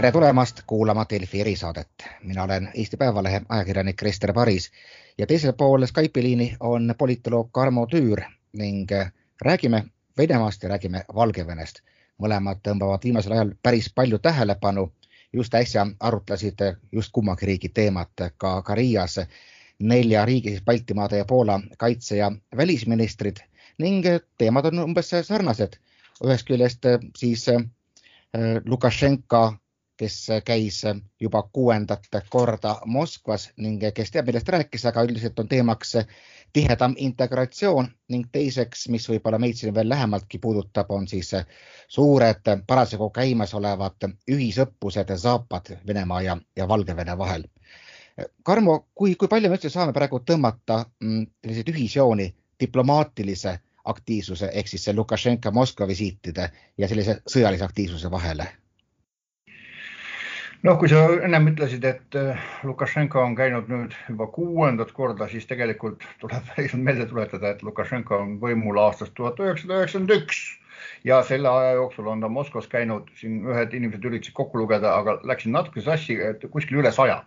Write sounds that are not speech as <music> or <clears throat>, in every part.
tere tulemast kuulama Delfi erisaadet. mina olen Eesti Päevalehe ajakirjanik Krister Paris ja teisel pool Skype'i liini on politoloog Tarmo Tüür ning räägime Venemaast ja räägime Valgevenest. mõlemad tõmbavad viimasel ajal päris palju tähelepanu. just äsja arutlesid just kummagi riigi teemat ka, ka Riias nelja riigi, Baltimaade ja Poola kaitse- ja välisministrid ning teemad on umbes sarnased. ühest küljest siis Lukašenka kes käis juba kuuendat korda Moskvas ning kes teab, millest rääkis, aga üldiselt on teemaks tihedam integratsioon ning teiseks, mis võib-olla meid siin veel lähemaltki puudutab, on siis suured parasjagu käimasolevad ühisõppused Zapad Venemaa ja, ja Valgevene vahel. Karmo, kui, kui palju me üldse saame praegu tõmmata mm, selliseid ühisjooni diplomaatilise aktiivsuse ehk siis Lukašenka Moskva visiitide ja sellise sõjalise aktiivsuse vahele? Noh, kui sa ennem ütlesid, et äh, Lukašenka on käinud nüüd juba kuuendat korda, siis tegelikult tuleb <laughs> meelde tuletada, et Lukašenka on võimul aastast tuhat üheksasada üheksakümmend üks ja selle aja jooksul on ta Moskvas käinud, siin ühed inimesed üritasid kokku lugeda, aga läksin natuke sassi, et kuskil üle saja.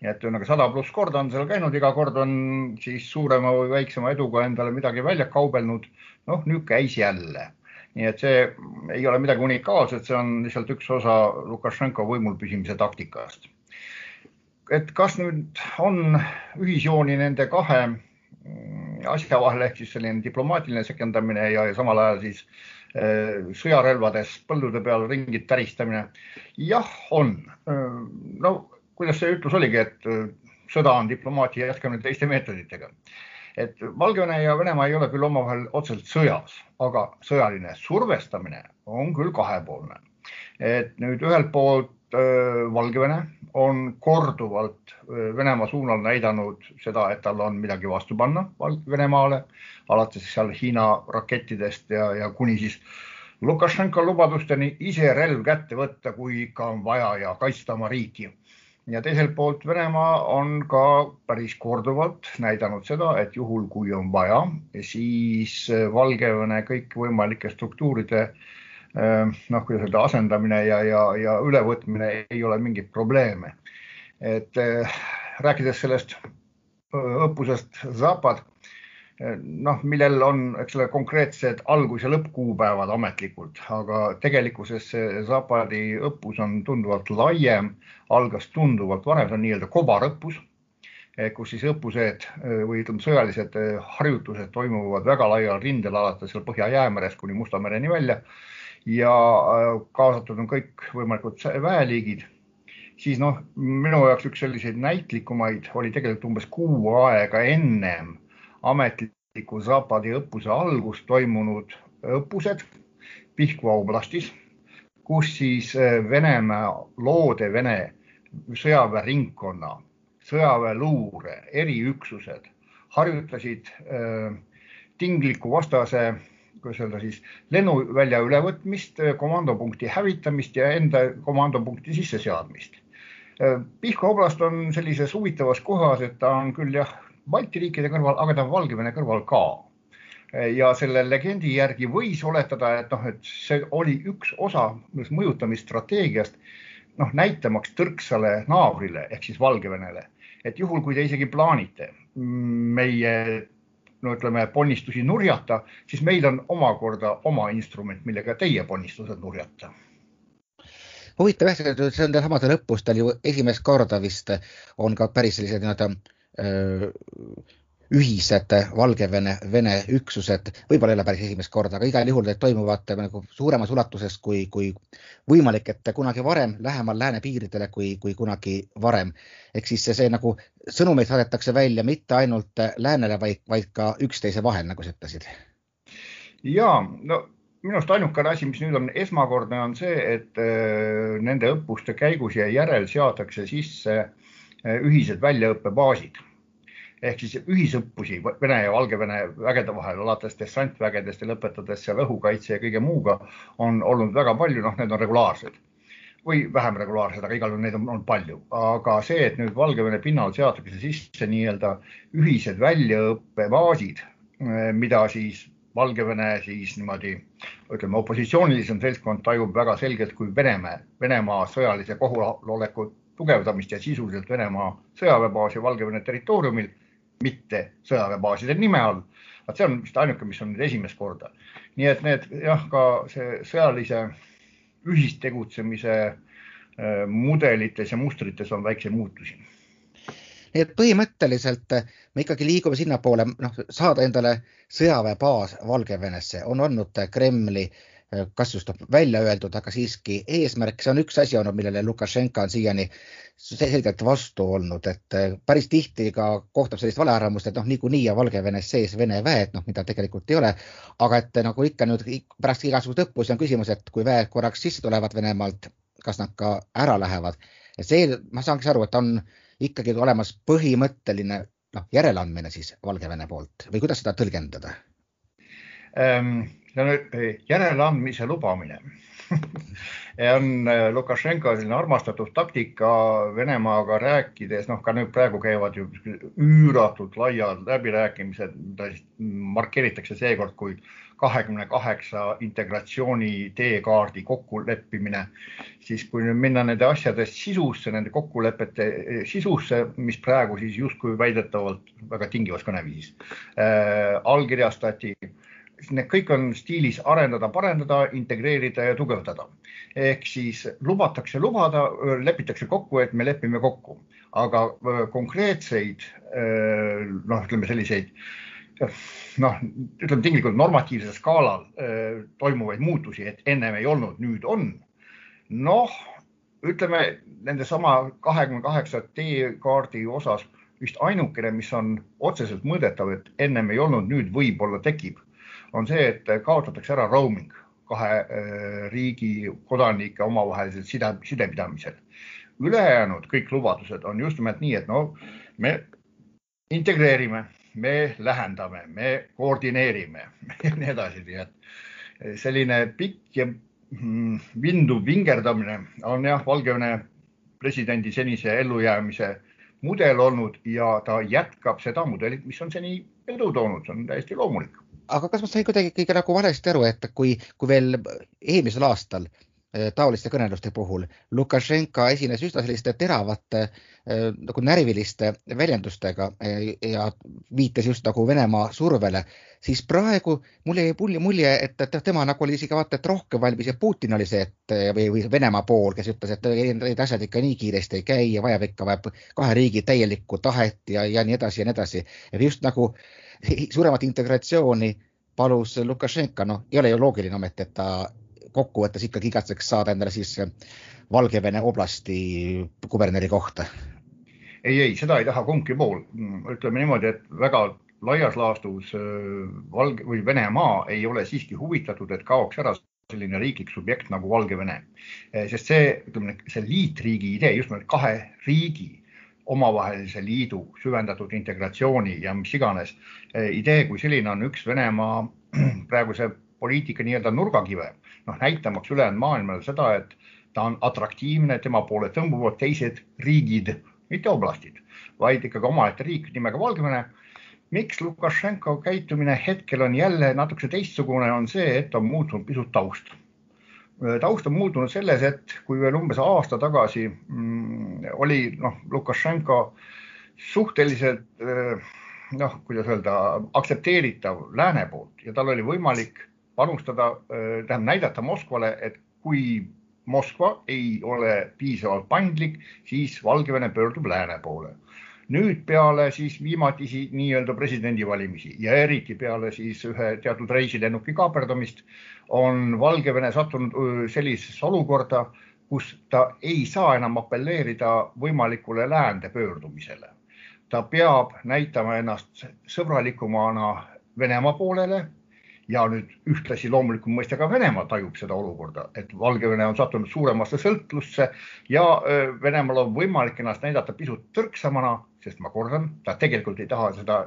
nii et ühesõnaga sada pluss korda on seal käinud, iga kord on siis suurema või väiksema eduga endale midagi välja kaubelnud. noh, nüüd käis jälle nii et see ei ole midagi unikaalset, see on lihtsalt üks osa Lukašenko võimul püsimise taktikast. et kas nüüd on ühisjooni nende kahe asja vahel ehk siis selline diplomaatiline sekendamine ja, ja samal ajal siis äh, sõjarelvades põldude peal ringi täristamine. jah, on. no kuidas see ütlus oligi, et äh, sõda on diplomaatia jätkamine teiste meetoditega et Valgevene ja Venemaa ei ole küll omavahel otseselt sõjas, aga sõjaline survestamine on küll kahepoolne. et nüüd ühelt poolt Valgevene on korduvalt Venemaa suunal näidanud seda, et tal on midagi vastu panna Venemaale, alates seal Hiina rakettidest ja, ja kuni siis Lukašenka lubadusteni ise relv kätte võtta, kui ikka on vaja ja kaitsta oma riiki ja teiselt poolt Venemaa on ka päris korduvalt näidanud seda, et juhul, kui on vaja, siis Valgevene kõikvõimalike struktuuride noh, kuidas öelda, asendamine ja, ja, ja ülevõtmine ei ole mingit probleeme. et rääkides sellest õppusest Zapad noh, millel on, eks ole, konkreetsed algus- ja lõppkuupäevad ametlikult, aga tegelikkuses see Zapadi õppus on tunduvalt laiem, algas tunduvalt varem, see on nii-öelda kobarõppus, eh, kus siis õppused eh, või ütleme, sõjalised eh, harjutused toimuvad väga laial rindel, alates seal Põhja-Jäämerest kuni Musta mereni välja ja kaasatud on kõikvõimalikud väeliigid. Siis noh, minu jaoks üks selliseid näitlikumaid oli tegelikult umbes kuu aega ennem ametliku Zapadi õppuse algust toimunud õppused Pihkva oblastis, kus siis äh, Venemaa loode Vene sõjaväeringkonna, sõjaväeluure eriüksused harjutasid äh, tingliku vastase, kuidas öelda siis, lennuvälja ülevõtmist, äh, komandopunkti hävitamist ja enda komandopunkti sisseseadmist. Pihkva oblast on sellises huvitavas kohas, et ta on küll jah, Balti riikide kõrval, aga ta on Valgevene kõrval ka. ja selle legendi järgi võis oletada, et noh, et see oli üks osa mõjutamisstrateegiast, noh, näitamaks tõrksale naabrile ehk siis Valgevenele, et juhul, kui te isegi plaanite meie no ütleme, ponnistusi nurjata, siis meil on omakorda oma instrument, millega teie ponnistused nurjata huvitav jah, see on samadel õppustel ju esimest korda vist on ka päris sellised nii-öelda ühised Valgevene, Vene üksused, võib-olla ei ole päris esimest korda, aga igal juhul need toimuvad nagu suuremas ulatuses kui, kui võimalik, et kunagi varem lähemal lääne piiridele kui, kui kunagi varem. ehk siis see, see nagu sõnumeid saadetakse välja mitte ainult läänele, vaid, vaid ka üksteise vahel, nagu sa ütlesid. ja no minu arust ainukene asi, mis nüüd on esmakordne, on see, et nende õppuste käigus ja järel seatakse sisse äh, ühised väljaõppebaasid ehk siis ühisõppusi Vene ja Valgevene vägede vahel, alates dessantvägedest ja lõpetades seal õhukaitse ja kõige muuga on olnud väga palju, noh, need on regulaarsed või vähem regulaarsed, aga igal juhul neid on, on palju. aga see, et nüüd Valgevene pinnal seatakse sisse nii-öelda ühised väljaõppebaasid, eh, mida siis Valgevene siis niimoodi ütleme, opositsioonilisem seltskond tajub väga selgelt kui Venemaa, Venemaa sõjalise kohaloleku tugevdamist ja sisuliselt Venemaa sõjaväebaasi Valgevene territooriumil, mitte sõjaväebaaside nime all. vaat see on vist ainuke, mis on nüüd esimest korda. nii et need jah, ka see sõjalise ühistegutsemise äh, mudelites ja mustrites on väikseid muutusi nii et põhimõtteliselt me ikkagi liigume sinnapoole, noh, saada endale sõjaväebaas Valgevenesse on olnud Kremli kas just välja öeldud, aga siiski eesmärk, see on üks asi olnud, millele Lukašenka on siiani selgelt vastu olnud, et päris tihti ka kohtab sellist valearvamust, et noh, niikuinii on Valgevenes sees Vene väed, noh, mida tegelikult ei ole. aga et nagu ikka nüüd pärast igasuguseid õppusi on küsimus, et kui väed korraks sisse tulevad Venemaalt, kas nad ka ära lähevad. et see, ma saangi aru, et on ikkagi olemas põhimõtteline noh, järeleandmine siis Valgevene poolt või kuidas seda tõlgendada ähm,? Järeleandmise lubamine. <laughs> On äh, Lukašenko selline armastatud taktika Venemaaga rääkides, noh ka nüüd praegu käivad ju üüratult laiad läbirääkimised, mida siis markeeritakse seekord kui kahekümne kaheksa integratsiooni teekaardi kokkuleppimine, siis kui nüüd minna nende asjade sisusse, nende kokkulepete eh, sisusse, mis praegu siis justkui väidetavalt väga tingivas kõneviisis äh, allkirjastati, need kõik on stiilis arendada, parendada, integreerida ja tugevdada. ehk siis lubatakse lubada, lepitakse kokku, et me lepime kokku, aga konkreetseid noh, ütleme selliseid noh, ütleme tinglikult normatiivsel skaalal äh, toimuvaid muutusi, et ennem ei olnud, nüüd on. noh, ütleme nendesama kahekümne kaheksa teekaardi osas vist ainukene, mis on otseselt mõõdetav, et ennem ei olnud, nüüd võib-olla tekib, on see, et kaotatakse ära roaming kahe äh, riigi kodanike omavahelisel side, sidepidamisel. ülejäänud kõik lubadused on just nimelt nii, et no me integreerime me lähendame, me koordineerime <laughs> ja nii edasi, nii et selline pikk ja mm, vinduv vingerdamine on jah, Valgevene presidendi senise ellujäämise mudel olnud ja ta jätkab seda mudelit, mis on seni edu toonud, see on täiesti loomulik. Aga kas ma sain kuidagi kõige nagu valesti aru, et kui, kui veel eelmisel aastal Äh, taoliste kõneluste puhul. Lukašenka esines üsna selliste teravate äh, nagu närviliste väljendustega äh, ja viitas just nagu Venemaa survele, siis praegu mul jäi mulje, mulje, et, tema nagu oli isegi vaata et rohkem valmis ja Putin oli see, et või, või Venemaa pool, kes ütles, et need asjad ikka nii kiiresti ei käi ja vajab ikka, vajab kahe riigi täielikku tahet ja, ja nii edasi ja nii edasi. just nagu <laughs> suuremat integratsiooni palus Lukašenka, noh, ei ole ju loogiline ometi, et ta kokkuvõttes ikkagi igatseks saada endale siis Valgevene oblasti kuberneri kohta? ei, ei, seda ei taha kumbki pool. ütleme niimoodi, et väga laias laastus äh, Valge või Venemaa ei ole siiski huvitatud, et kaoks ära selline riiklik subjekt nagu Valgevene. Äh, sest see, ütleme, see liitriigi idee, just nimelt kahe riigi omavahelise liidu süvendatud integratsiooni ja mis iganes idee kui selline on üks Venemaa <clears throat> praeguse poliitika nii-öelda nurgakive noh, näitamaks ülejäänud maailmale seda, et ta on atraktiivne, tema poole tõmbuvad teised riigid, mitte oblastid, vaid ikkagi omaette riik nimega Valgevene. miks Lukašenko käitumine hetkel on jälle natukese teistsugune, on see, et on muutunud pisut taust. Taust on muutunud selles, et kui veel umbes aasta tagasi mm, oli noh, Lukašenko suhteliselt noh, kuidas öelda, aktsepteeritav lääne poolt ja tal oli võimalik panustada, äh, tähendab näidata Moskvale, et kui Moskva ei ole piisavalt paindlik, siis Valgevene pöördub lääne poole. nüüd peale siis viimatisi nii-öelda presidendivalimisi ja eriti peale siis ühe teatud reisilennuki kaaperdamist on Valgevene sattunud sellisesse olukorda, kus ta ei saa enam apelleerida võimalikule läände pöördumisele. ta peab näitama ennast sõbralikumana Venemaa poolele ja nüüd ühtlasi loomulikult mõista ka Venemaa tajub seda olukorda, et Valgevene on sattunud suuremasse sõltlusse ja Venemaal on võimalik ennast näidata pisut tõrksamana, sest ma kordan, ta tegelikult ei taha seda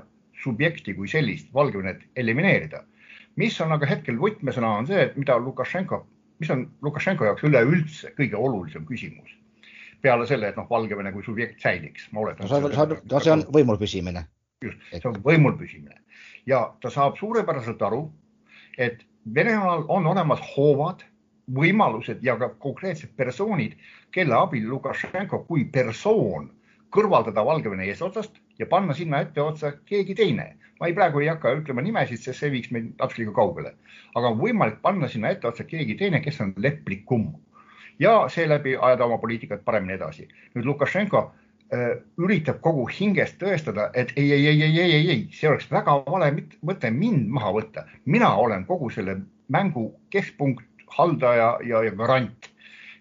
subjekti kui sellist, Valgevenet elimineerida. Mis on aga hetkel võtmesõna, on see, et mida Lukašenko, mis on Lukašenko jaoks üleüldse kõige olulisem küsimus peale selle, et noh, Valgevene kui subjekt säiliks, ma oletan. no see on võimul püsimine. just, see on võimul püsimine ja ta saab suurepäraselt aru, et Venemaal on olemas hoovad, võimalused ja ka konkreetsed persoonid, kelle abil Lukašenko kui persoon kõrvaldada Valgevene eesotsast ja panna sinna etteotsa keegi teine. Ma ei, praegu ei hakka ütlema nimesid, sest see viiks meid natuke liiga kaugele, aga on võimalik panna sinna etteotsa keegi teine, kes on leplikum ja seeläbi ajada oma poliitikat paremini edasi. nüüd Lukašenko äh, üritab kogu hingest tõestada, et ei, ei, ei, ei, ei, ei, ei, see oleks väga vale mõte mind maha võtta. mina olen kogu selle mängu keskpunkt, haldaja ja, ja garant.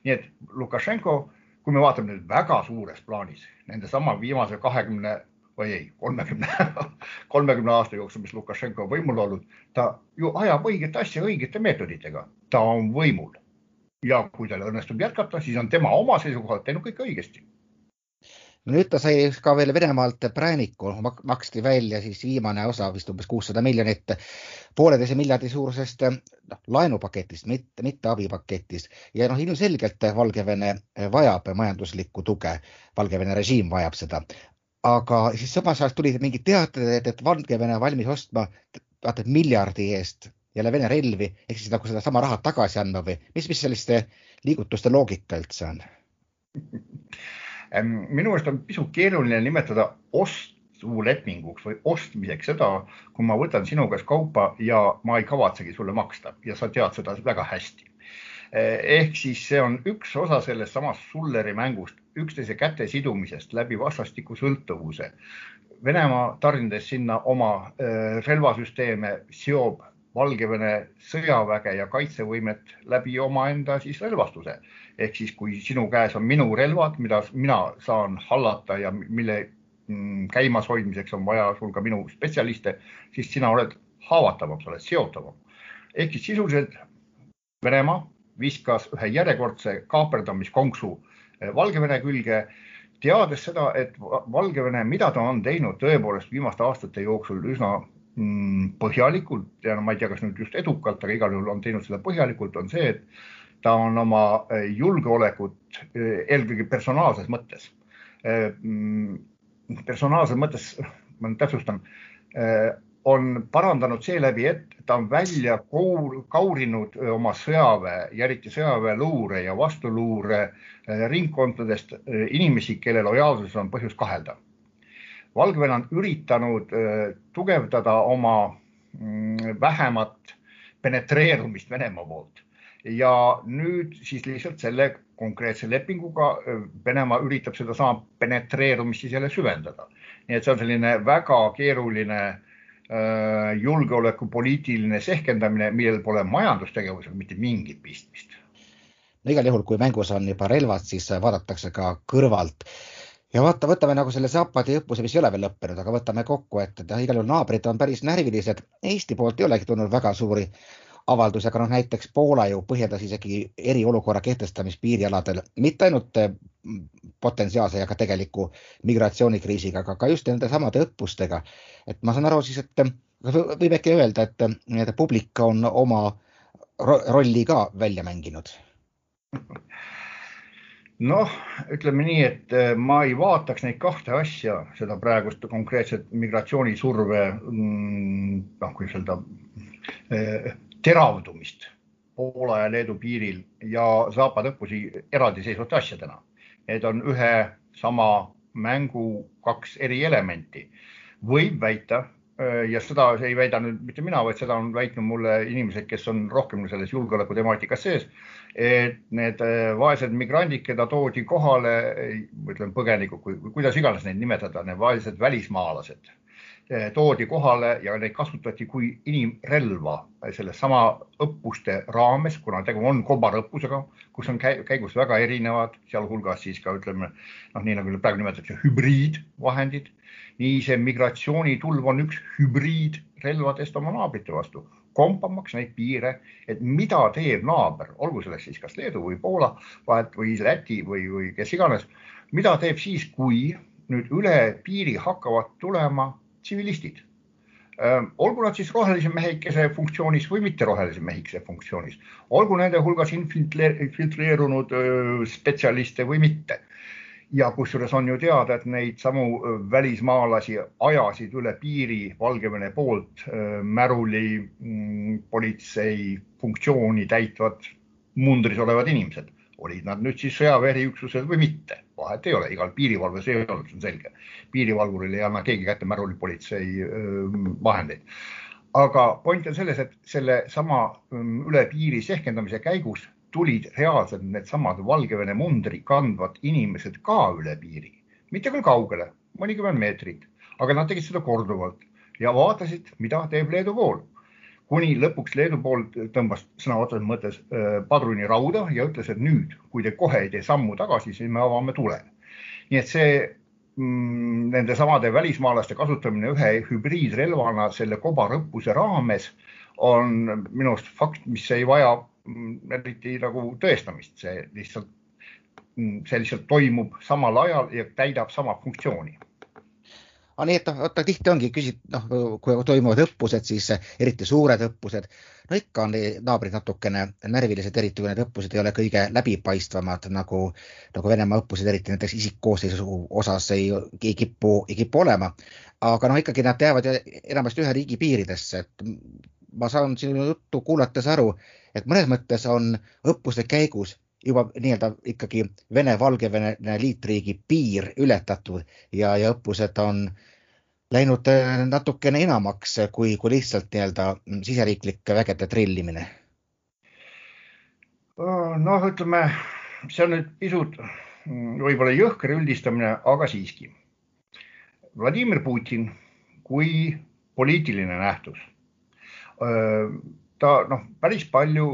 nii et Lukašenko kui me vaatame nüüd väga suures plaanis nende sama viimase kahekümne või ei, kolmekümne, <laughs> kolmekümne aasta jooksul, mis Lukašenko on võimul olnud, ta ju ajab õiget asja õigete meetoditega, ta on võimul. ja kui tal õnnestub jätkata, siis on tema oma seisukohalt teinud kõike õigesti. Nüüd ta sai ka veel Venemaalt prääniku, maksti välja siis viimane osa, vist umbes kuussada miljonit, pooleteise miljardi suurusest noh, laenupaketist, mitte, mitte abipaketist ja noh, ilmselgelt Valgevene vajab majanduslikku tuge, Valgevene režiim vajab seda. Aga siis samas ajal tulid mingid teated, et, et Valgevene valmis ostma vaata miljardi eest jälle Vene relvi ehk siis nagu sedasama raha tagasi andma või mis, mis selliste liigutuste loogika üldse on? minu meelest on pisut keeruline nimetada ostulepinguks või ostmiseks seda, kui ma võtan sinu käest kaupa ja ma ei kavatsegi sulle maksta ja sa tead seda väga hästi. Ehk siis see on üks osa sellest samast Sulleri mängust, üksteise käte sidumisest läbi vastastiku sõltuvuse. Venemaa tarnides sinna oma äh, relvasüsteeme, seob Valgevene sõjaväge ja kaitsevõimet läbi omaenda siis relvastuse ehk siis, kui sinu käes on minu relvad, mida mina saan hallata ja mille mm, käimashoidmiseks on vaja sul ka minu spetsialiste, siis sina oled haavatavam, sa oled seotavam. ehk siis sisuliselt Venemaa viskas ühe järjekordse kaaperdamiskonksu eh, Valgevene külge, teades seda, et Valgevene, mida ta on teinud tõepoolest viimaste aastate jooksul üsna mm, põhjalikult ja no ma ei tea, kas nüüd just edukalt, aga igal juhul on teinud seda põhjalikult, on see, et ta on oma eh, julgeolekut eh, eelkõige personaalses mõttes, mm, personaalses mõttes, ma nüüd täpsustan, on parandanud seeläbi, et ta on välja kaurinud oma sõjaväe ja eriti sõjaväeluure ja vastuluure ringkondadest inimesi, kelle lojaalsuses on põhjust kahelda. Valgevene on üritanud tugevdada oma mm, vähemat penetreerumist Venemaa poolt ja nüüd siis lihtsalt selle konkreetse lepinguga Venemaa üritab sedasama penetreerumist siis jälle süvendada. nii et see on selline väga keeruline äh, julgeolekupoliitiline sehkendamine, millel pole majandustegevusega mitte mingit pistmist. no igal juhul, kui mängus on juba relvad, siis vaadatakse ka kõrvalt ja vaata, võtame nagu selle Zapadi õppuse, mis ei ole veel lõppenud, aga võtame kokku, et igal juhul naabrid on päris närvilised. Eesti poolt ei olegi tulnud väga suuri avaldus, aga noh, näiteks Poola ju põhjendas isegi eriolukorra kehtestamist piirialadel mitte ainult eh, potentsiaalse ja ka tegeliku migratsioonikriisiga, aga ka just nende samade õppustega. et ma saan aru siis, et võib äkki öelda, et, et publik on oma rolli ka välja mänginud noh, ütleme nii, et eh, ma ei vaataks neid kahte asja, seda praegust konkreetset migratsioonisurve, mm, noh, kuidas öelda, eh, teravdumist Poola ja Leedu piiril ja Zapad õppusi eraldiseisvate asjadena. Need on ühe sama mängu kaks eri elementi. võib väita ja seda ei väida nüüd mitte mina, vaid seda on väitnud mulle inimesed, kes on rohkem selles julgeoleku temaatikas sees. et need vaesed migrandid, keda toodi kohale, ütleme põgenikud, kuidas iganes neid nimetada, need vaesed välismaalased toodi kohale ja neid kasutati kui inimrelva sellesama õppuste raames, kuna tegu on kobarõppusega, kus on käigus väga erinevad, sealhulgas siis ka ütleme noh, nii nagu praegu nimetatakse hübriidvahendid. nii see migratsioonitulv on üks hübriidrelvadest oma naabrite vastu, kompamaks neid piire, et mida teeb naaber, olgu selleks siis kas Leedu või Poola vahet või Läti või, või kes iganes, mida teeb siis, kui nüüd üle piiri hakkavad tulema tsivilistid. olgu nad siis rohelise mehikese funktsioonis või mitte rohelise mehikese funktsioonis, olgu nende hulgas infiltreerunud spetsialiste või mitte. ja kusjuures on ju teada, et neid samu välismaalasi ajasid üle piiri Valgevene poolt Märuli, mm, politsei funktsiooni täitvad mundris olevad inimesed. olid nad nüüd siis sõjaväeüksused või mitte, vahet ei ole, igal piirivalves ei olnud, see on selge. piirivalvurile ei anna keegi kätte märulipolitsei vahendeid. aga point on selles, et sellesama üle piiri sehkendamise käigus tulid reaalselt needsamad Valgevene mundri kandvad inimesed ka üle piiri, mitte küll kaugele, mõnikümmend meetrit, aga nad tegid seda korduvalt ja vaatasid, mida teeb Leedu pool kuni lõpuks Leedu pool tõmbas sõna otseses mõttes äh, padruni rauda ja ütles, et nüüd, kui te kohe ei tee sammu tagasi, siis me avame tule. nii et see mm, nende samade välismaalaste kasutamine ühe hübriidrelvana selle kobarõppuse raames on minu arust fakt, mis ei vaja mm, eriti nagu tõestamist, see lihtsalt, mm, see lihtsalt toimub samal ajal ja täidab sama funktsiooni aga nii, et noh, vaata tihti ongi küsid, noh, kui toimuvad õppused, siis eriti suured õppused, no ikka on naabrid natukene närvilised, eriti kui need õppused ei ole kõige läbipaistvamad nagu, nagu Venemaa õppused, eriti näiteks isikkoosseisu osas ei, ei kipu, ei kipu olema. aga noh, ikkagi nad jäävad enamasti ühe riigi piiridesse, et ma saan sinu juttu kuulates aru, et mõnes mõttes on õppuste käigus juba nii-öelda ikkagi Vene-Valgevene liitriigi piir ületatud ja, ja õppused on läinud äh, natukene enamaks kui, kui lihtsalt nii-öelda siseriiklike vägede trillimine? noh, ütleme, see on nüüd pisut mm, võib-olla jõhker üldistamine, aga siiski. Vladimir Putin kui poliitiline nähtus ta noh, päris palju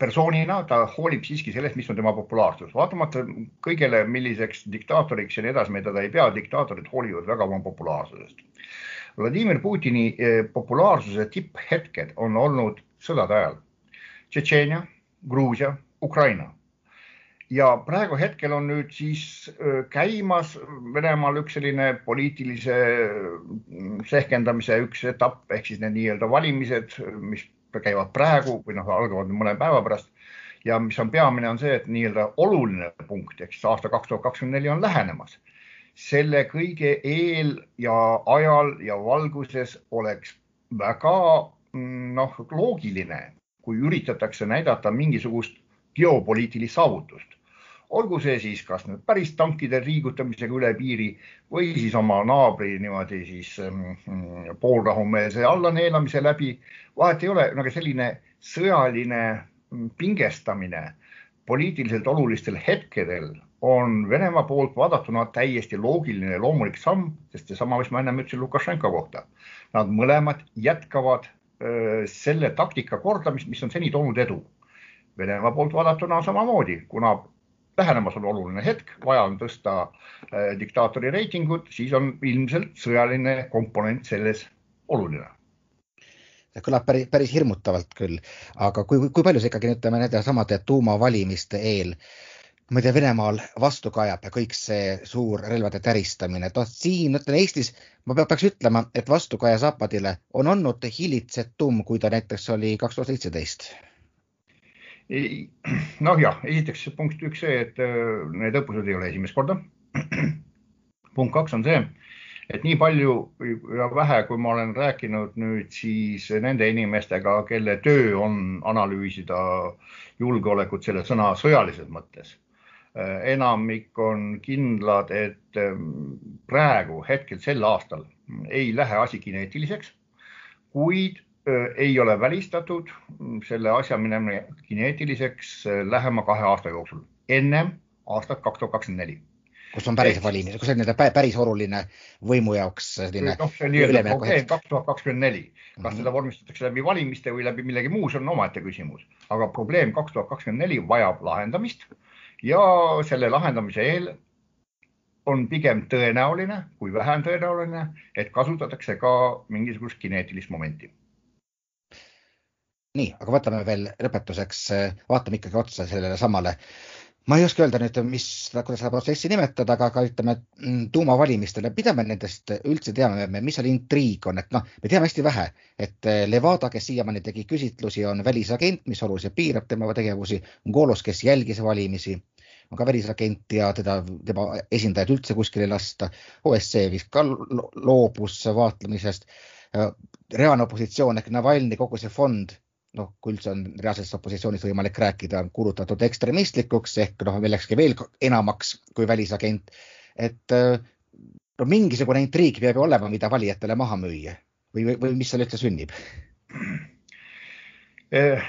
persoonina ta hoolib siiski sellest, mis on tema populaarsus, vaatamata kõigele, milliseks diktaatoriks ja nii edasi me teda ei pea, diktaatorid hoolivad väga oma populaarsusest. Vladimir Putini eh, populaarsuse tipphetked on olnud sõdade ajal. Tšetšeenia, Gruusia, Ukraina ja praegu hetkel on nüüd siis eh, käimas Venemaal üks selline poliitilise mm, sehkendamise üks etapp ehk siis need nii-öelda valimised, mis käivad praegu või noh, algavad mõne päeva pärast. ja mis on peamine, on see, et nii-öelda oluline punkt ehk siis aasta kaks tuhat kakskümmend neli on lähenemas. selle kõige eel ja ajal ja valguses oleks väga noh, loogiline, kui üritatakse näidata mingisugust geopoliitilist saavutust olgu see siis kas nüüd päris tankide liigutamisega üle piiri või siis oma naabri niimoodi siis mm, poolrahumeelse allaneelamise läbi. vahet ei ole, aga selline sõjaline mm, pingestamine poliitiliselt olulistel hetkedel on Venemaa poolt vaadatuna täiesti loogiline ja loomulik samm, sest seesama, mis ma ennem ütlesin Lukašenka kohta. Nad mõlemad jätkavad öö, selle taktika kordamist, mis on seni toonud edu. Venemaa poolt vaadatuna samamoodi, kuna lähenemas on oluline hetk, vaja on tõsta äh, diktaatori reitingut, siis on ilmselt sõjaline komponent selles oluline. Kõlab päris, päris hirmutavalt küll, aga kui, kui palju see ikkagi ütleme nende samade tuumavalimiste eel, ma ei tea, Venemaal vastu kajab ja kõik see suur relvade täristamine, et noh, siin ütlen Eestis ma peaks ütlema, et vastukaja Zapadile on olnud hilitsetum, kui ta näiteks oli kaks tuhat seitseteist <clears throat> noh, jah, esiteks punkt üks see, et äh, need õppused ei ole esimest korda. <clears throat> punkt kaks on see, et nii palju ja vähe, kui ma olen rääkinud nüüd siis nende inimestega, kelle töö on analüüsida julgeolekut selle sõna sõjalises mõttes. Äh, enamik on kindlad, et ähm, praegu hetkel sel aastal ei lähe asi kineetiliseks, kuid ei ole välistatud. Selle asja minemine kineetiliseks lähema kahe aasta jooksul, ennem aastat kaks tuhat kakskümmend neli. Kus on päris valimised, kus on nii-öelda päris oluline võimu jaoks selline. noh, see on nii-öelda probleem kaks tuhat kakskümmend neli, kas mm -hmm. seda vormistatakse läbi valimiste või läbi millegi muu, see on omaette küsimus, aga probleem kaks tuhat kakskümmend neli vajab lahendamist ja selle lahendamise eel on pigem tõenäoline kui vähem tõenäoline, et kasutatakse ka mingisugust kineetilist momenti nii, aga võtame veel lõpetuseks, vaatame ikkagi otsa sellele samale. ma ei oska öelda nüüd, mis, kuidas seda protsessi nimetada, aga, aga ütleme mm, tuumavalimistele, mida me nendest üldse teame, mis seal intriig on, et noh, me teame hästi vähe, et eh, Levada, kes siiamaani tegi küsitlusi, on välisagent, mis oluliselt piirab tema tegevusi, Golos, kes jälgis valimisi on ka välisagent ja teda, tema esindajaid üldse kuskile ei lasta. OSCE vist ka loobus vaatlemisest. reaalne opositsioon ehk Navalnõi, kogu see fond noh, kui üldse on reaalses opositsioonis võimalik rääkida, on kuulutatud ekstremistlikuks ehk noh, millekski veel enamaks kui välisagent. et no mingisugune intriig peab ju olema, mida valijatele maha müüa või, või, või mis seal üldse sünnib? Eh,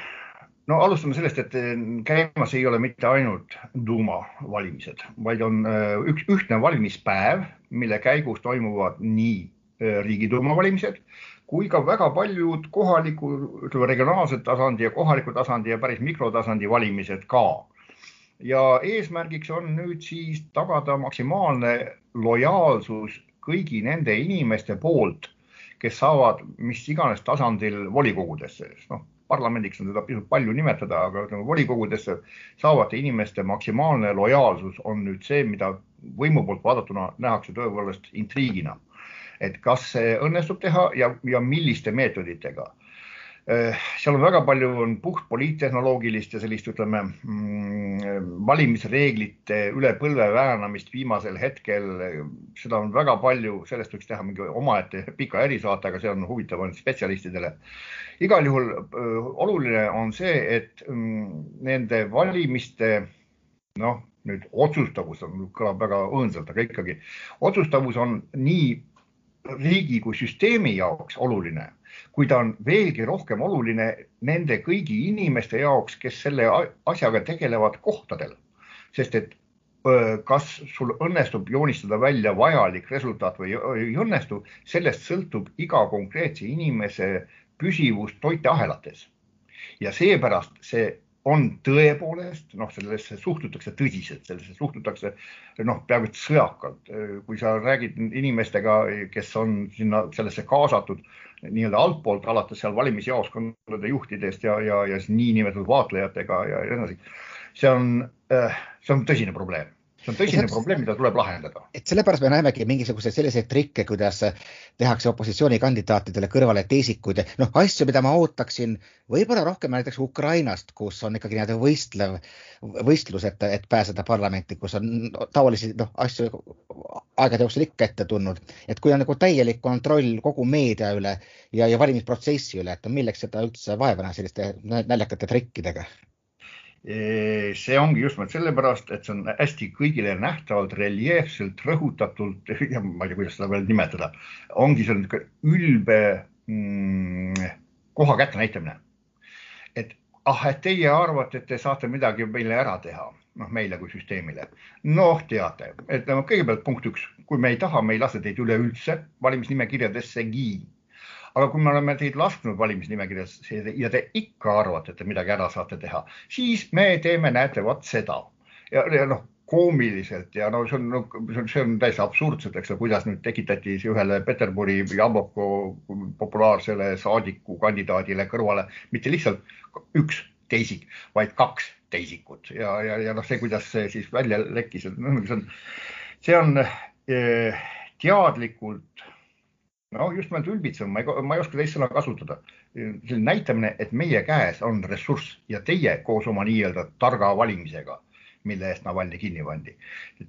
no alustame sellest, et eh, käimas ei ole mitte ainult tuumavalimised, vaid on eh, üks ühtne valimispäev, mille käigus toimuvad nii riigiduuma valimised kui ka väga paljud kohaliku, ütleme regionaalse tasandi ja kohaliku tasandi ja päris mikrotasandi valimised ka. ja eesmärgiks on nüüd siis tagada maksimaalne lojaalsus kõigi nende inimeste poolt, kes saavad mis iganes tasandil volikogudesse, noh, parlamendiks on seda pisut palju nimetada, aga ütleme volikogudesse saavate inimeste maksimaalne lojaalsus on nüüd see, mida võimu poolt vaadatuna nähakse tõepoolest intriigina. Et kas see õnnestub teha ja, ja milliste meetoditega Äh, seal on väga palju, on puht poliittehnoloogilist ja sellist, ütleme mm, valimisreeglite üle põlve väänamist viimasel hetkel. seda on väga palju, sellest võiks teha mingi omaette pika erisaate, aga see on huvitav ainult spetsialistidele. igal juhul äh, oluline on see, et mm, nende valimiste noh, nüüd otsustavus on, kõlab väga õõnsalt, aga ikkagi otsustavus on nii riigi kui süsteemi jaoks oluline kui ta on veelgi rohkem oluline nende kõigi inimeste jaoks, kes selle asjaga tegelevad kohtadel. sest et kas sul õnnestub joonistada välja vajalik resultaat või ei õnnestu, sellest sõltub iga konkreetse inimese püsivus toiteahelates. ja seepärast see on tõepoolest, noh, sellesse suhtutakse tõsiselt, sellesse suhtutakse noh, peaaegu et sõjakalt. kui sa räägid inimestega, kes on sinna sellesse kaasatud nii-öelda altpoolt, alates seal valimisjaoskondade juhtidest ja, ja, ja niinimetatud vaatlejatega ja nii edasi. see on, äh, see on tõsine probleem see on tõsine probleem, mida tuleb lahendada. et sellepärast me näemegi mingisuguseid selliseid trikke, kuidas tehakse opositsioonikandidaatidele kõrvale teesikuid, noh asju, mida ma ootaksin võib-olla rohkem näiteks Ukrainast, kus on ikkagi nii-öelda võistlev võistlus, et, et pääseda parlamenti, kus on taolisi noh asju aegade jooksul ikka ette tulnud, et kui on nagu täielik kontroll kogu meedia üle ja, ja valimisprotsessi üle, et milleks seda üldse vaeva näha selliste naljakate trikkidega see ongi just nimelt sellepärast, et see on hästi kõigile nähtavalt, reljeefselt, rõhutatult <laughs> ja ma ei tea, kuidas seda veel nimetada, ongi see niisugune ülbe mm, koha kätte näitamine. et ah, et teie arvate, et te saate midagi meile ära teha, noh, meile kui süsteemile. noh, teate, no, kõigepealt punkt üks, kui me ei taha, me ei lase teid üleüldse valimisnimekirjadessegi aga kui me oleme teid lasknud valimisnimekirjas ja te ikka arvate, et te midagi ära saate teha, siis me teeme, näete, vot seda. Ja, ja noh, koomiliselt ja no see on no,, see on täiesti absurdselt, eks ole, kuidas nüüd tekitati ühele Peterburi Jabovko populaarsele saadikukandidaadile kõrvale mitte lihtsalt üks teisik, vaid kaks teisikut ja, ja, ja noh, see, kuidas see siis välja lekkis, noh, see on, see on eh, teadlikult no just nimelt ülbitsev, ma ei, ma ei oska teist sõna kasutada. selline näitamine, et meie käes on ressurss ja teie koos oma nii-öelda targa valimisega, mille eest Navalnõi kinni pandi,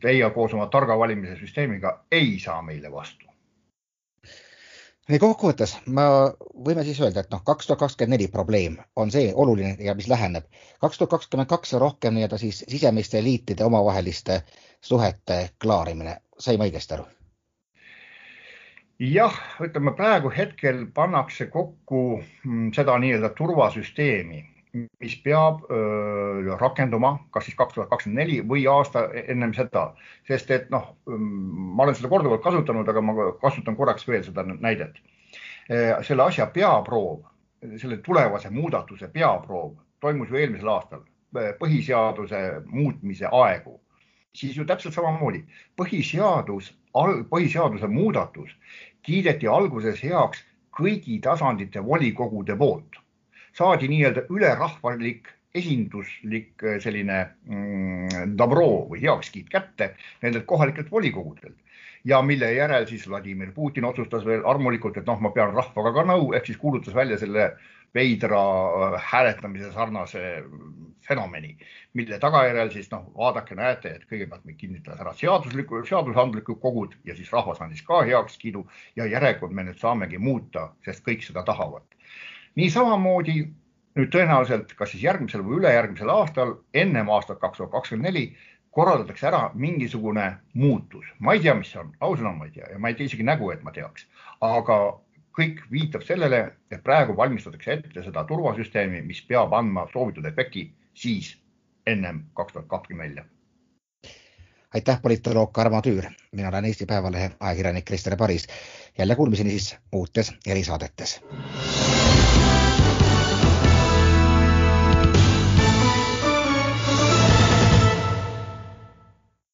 teie koos oma targa valimise süsteemiga ei saa meile vastu nii kokkuvõttes ma võime siis öelda, et noh, kaks tuhat kakskümmend neli probleem on see oluline ja mis läheneb. kaks tuhat kakskümmend kaks on rohkem nii-öelda siis sisemiste eliitide omavaheliste suhete klaarimine, sain ma õigesti aru? Jah, ütleme praegu hetkel pannakse kokku mm, seda nii-öelda turvasüsteemi, mis peab öö, rakenduma kas siis kaks tuhat kakskümmend neli või aasta ennem seda, sest et noh, mm, ma olen seda korduvalt kasutanud, aga ma kasutan korraks veel seda näidet. selle asja peaproov, selle tulevase muudatuse peaproov toimus ju eelmisel aastal põhiseaduse muutmise aegu, siis ju täpselt samamoodi. Põhiseadus põhiseaduse muudatus kiideti alguses heaks kõigi tasandite volikogude poolt. saadi nii-öelda ülerahvalik esinduslik äh, selline mm, dobro või heakskiit kätte nendelt kohalikelt volikogudelt ja mille järel siis Vladimir Putin otsustas veel armulikult, et noh, ma pean rahvaga ka nõu, ehk siis kuulutas välja selle veidra hääletamise sarnase fenomeni, mille tagajärjel siis noh, vaadake, näete, et kõigepealt me kinnitas ära seadusliku, seadusandlikud kogud ja siis rahvas andis ka heakskiidu ja järelikult me nüüd saamegi muuta, sest kõik seda tahavad. nii samamoodi nüüd tõenäoliselt kas siis järgmisel või ülejärgmisel aastal, ennem aastat kaks tuhat kakskümmend neli, korraldatakse ära mingisugune muutus. ma ei tea, mis see on, ausõna ma ei tea ja ma ei tee isegi nägu, et ma teaks, aga kõik viitab sellele, et praegu valmistatakse ette seda turvasüsteemi, mis peab andma soovitud efekti siis ennem kaks tuhat kakskümmend nelja aitäh, politoloog Tarmo Tüür, mina olen Eesti Päevalehe ajakirjanik Krister Paris. jälle kuulmiseni siis uutes erisaadetes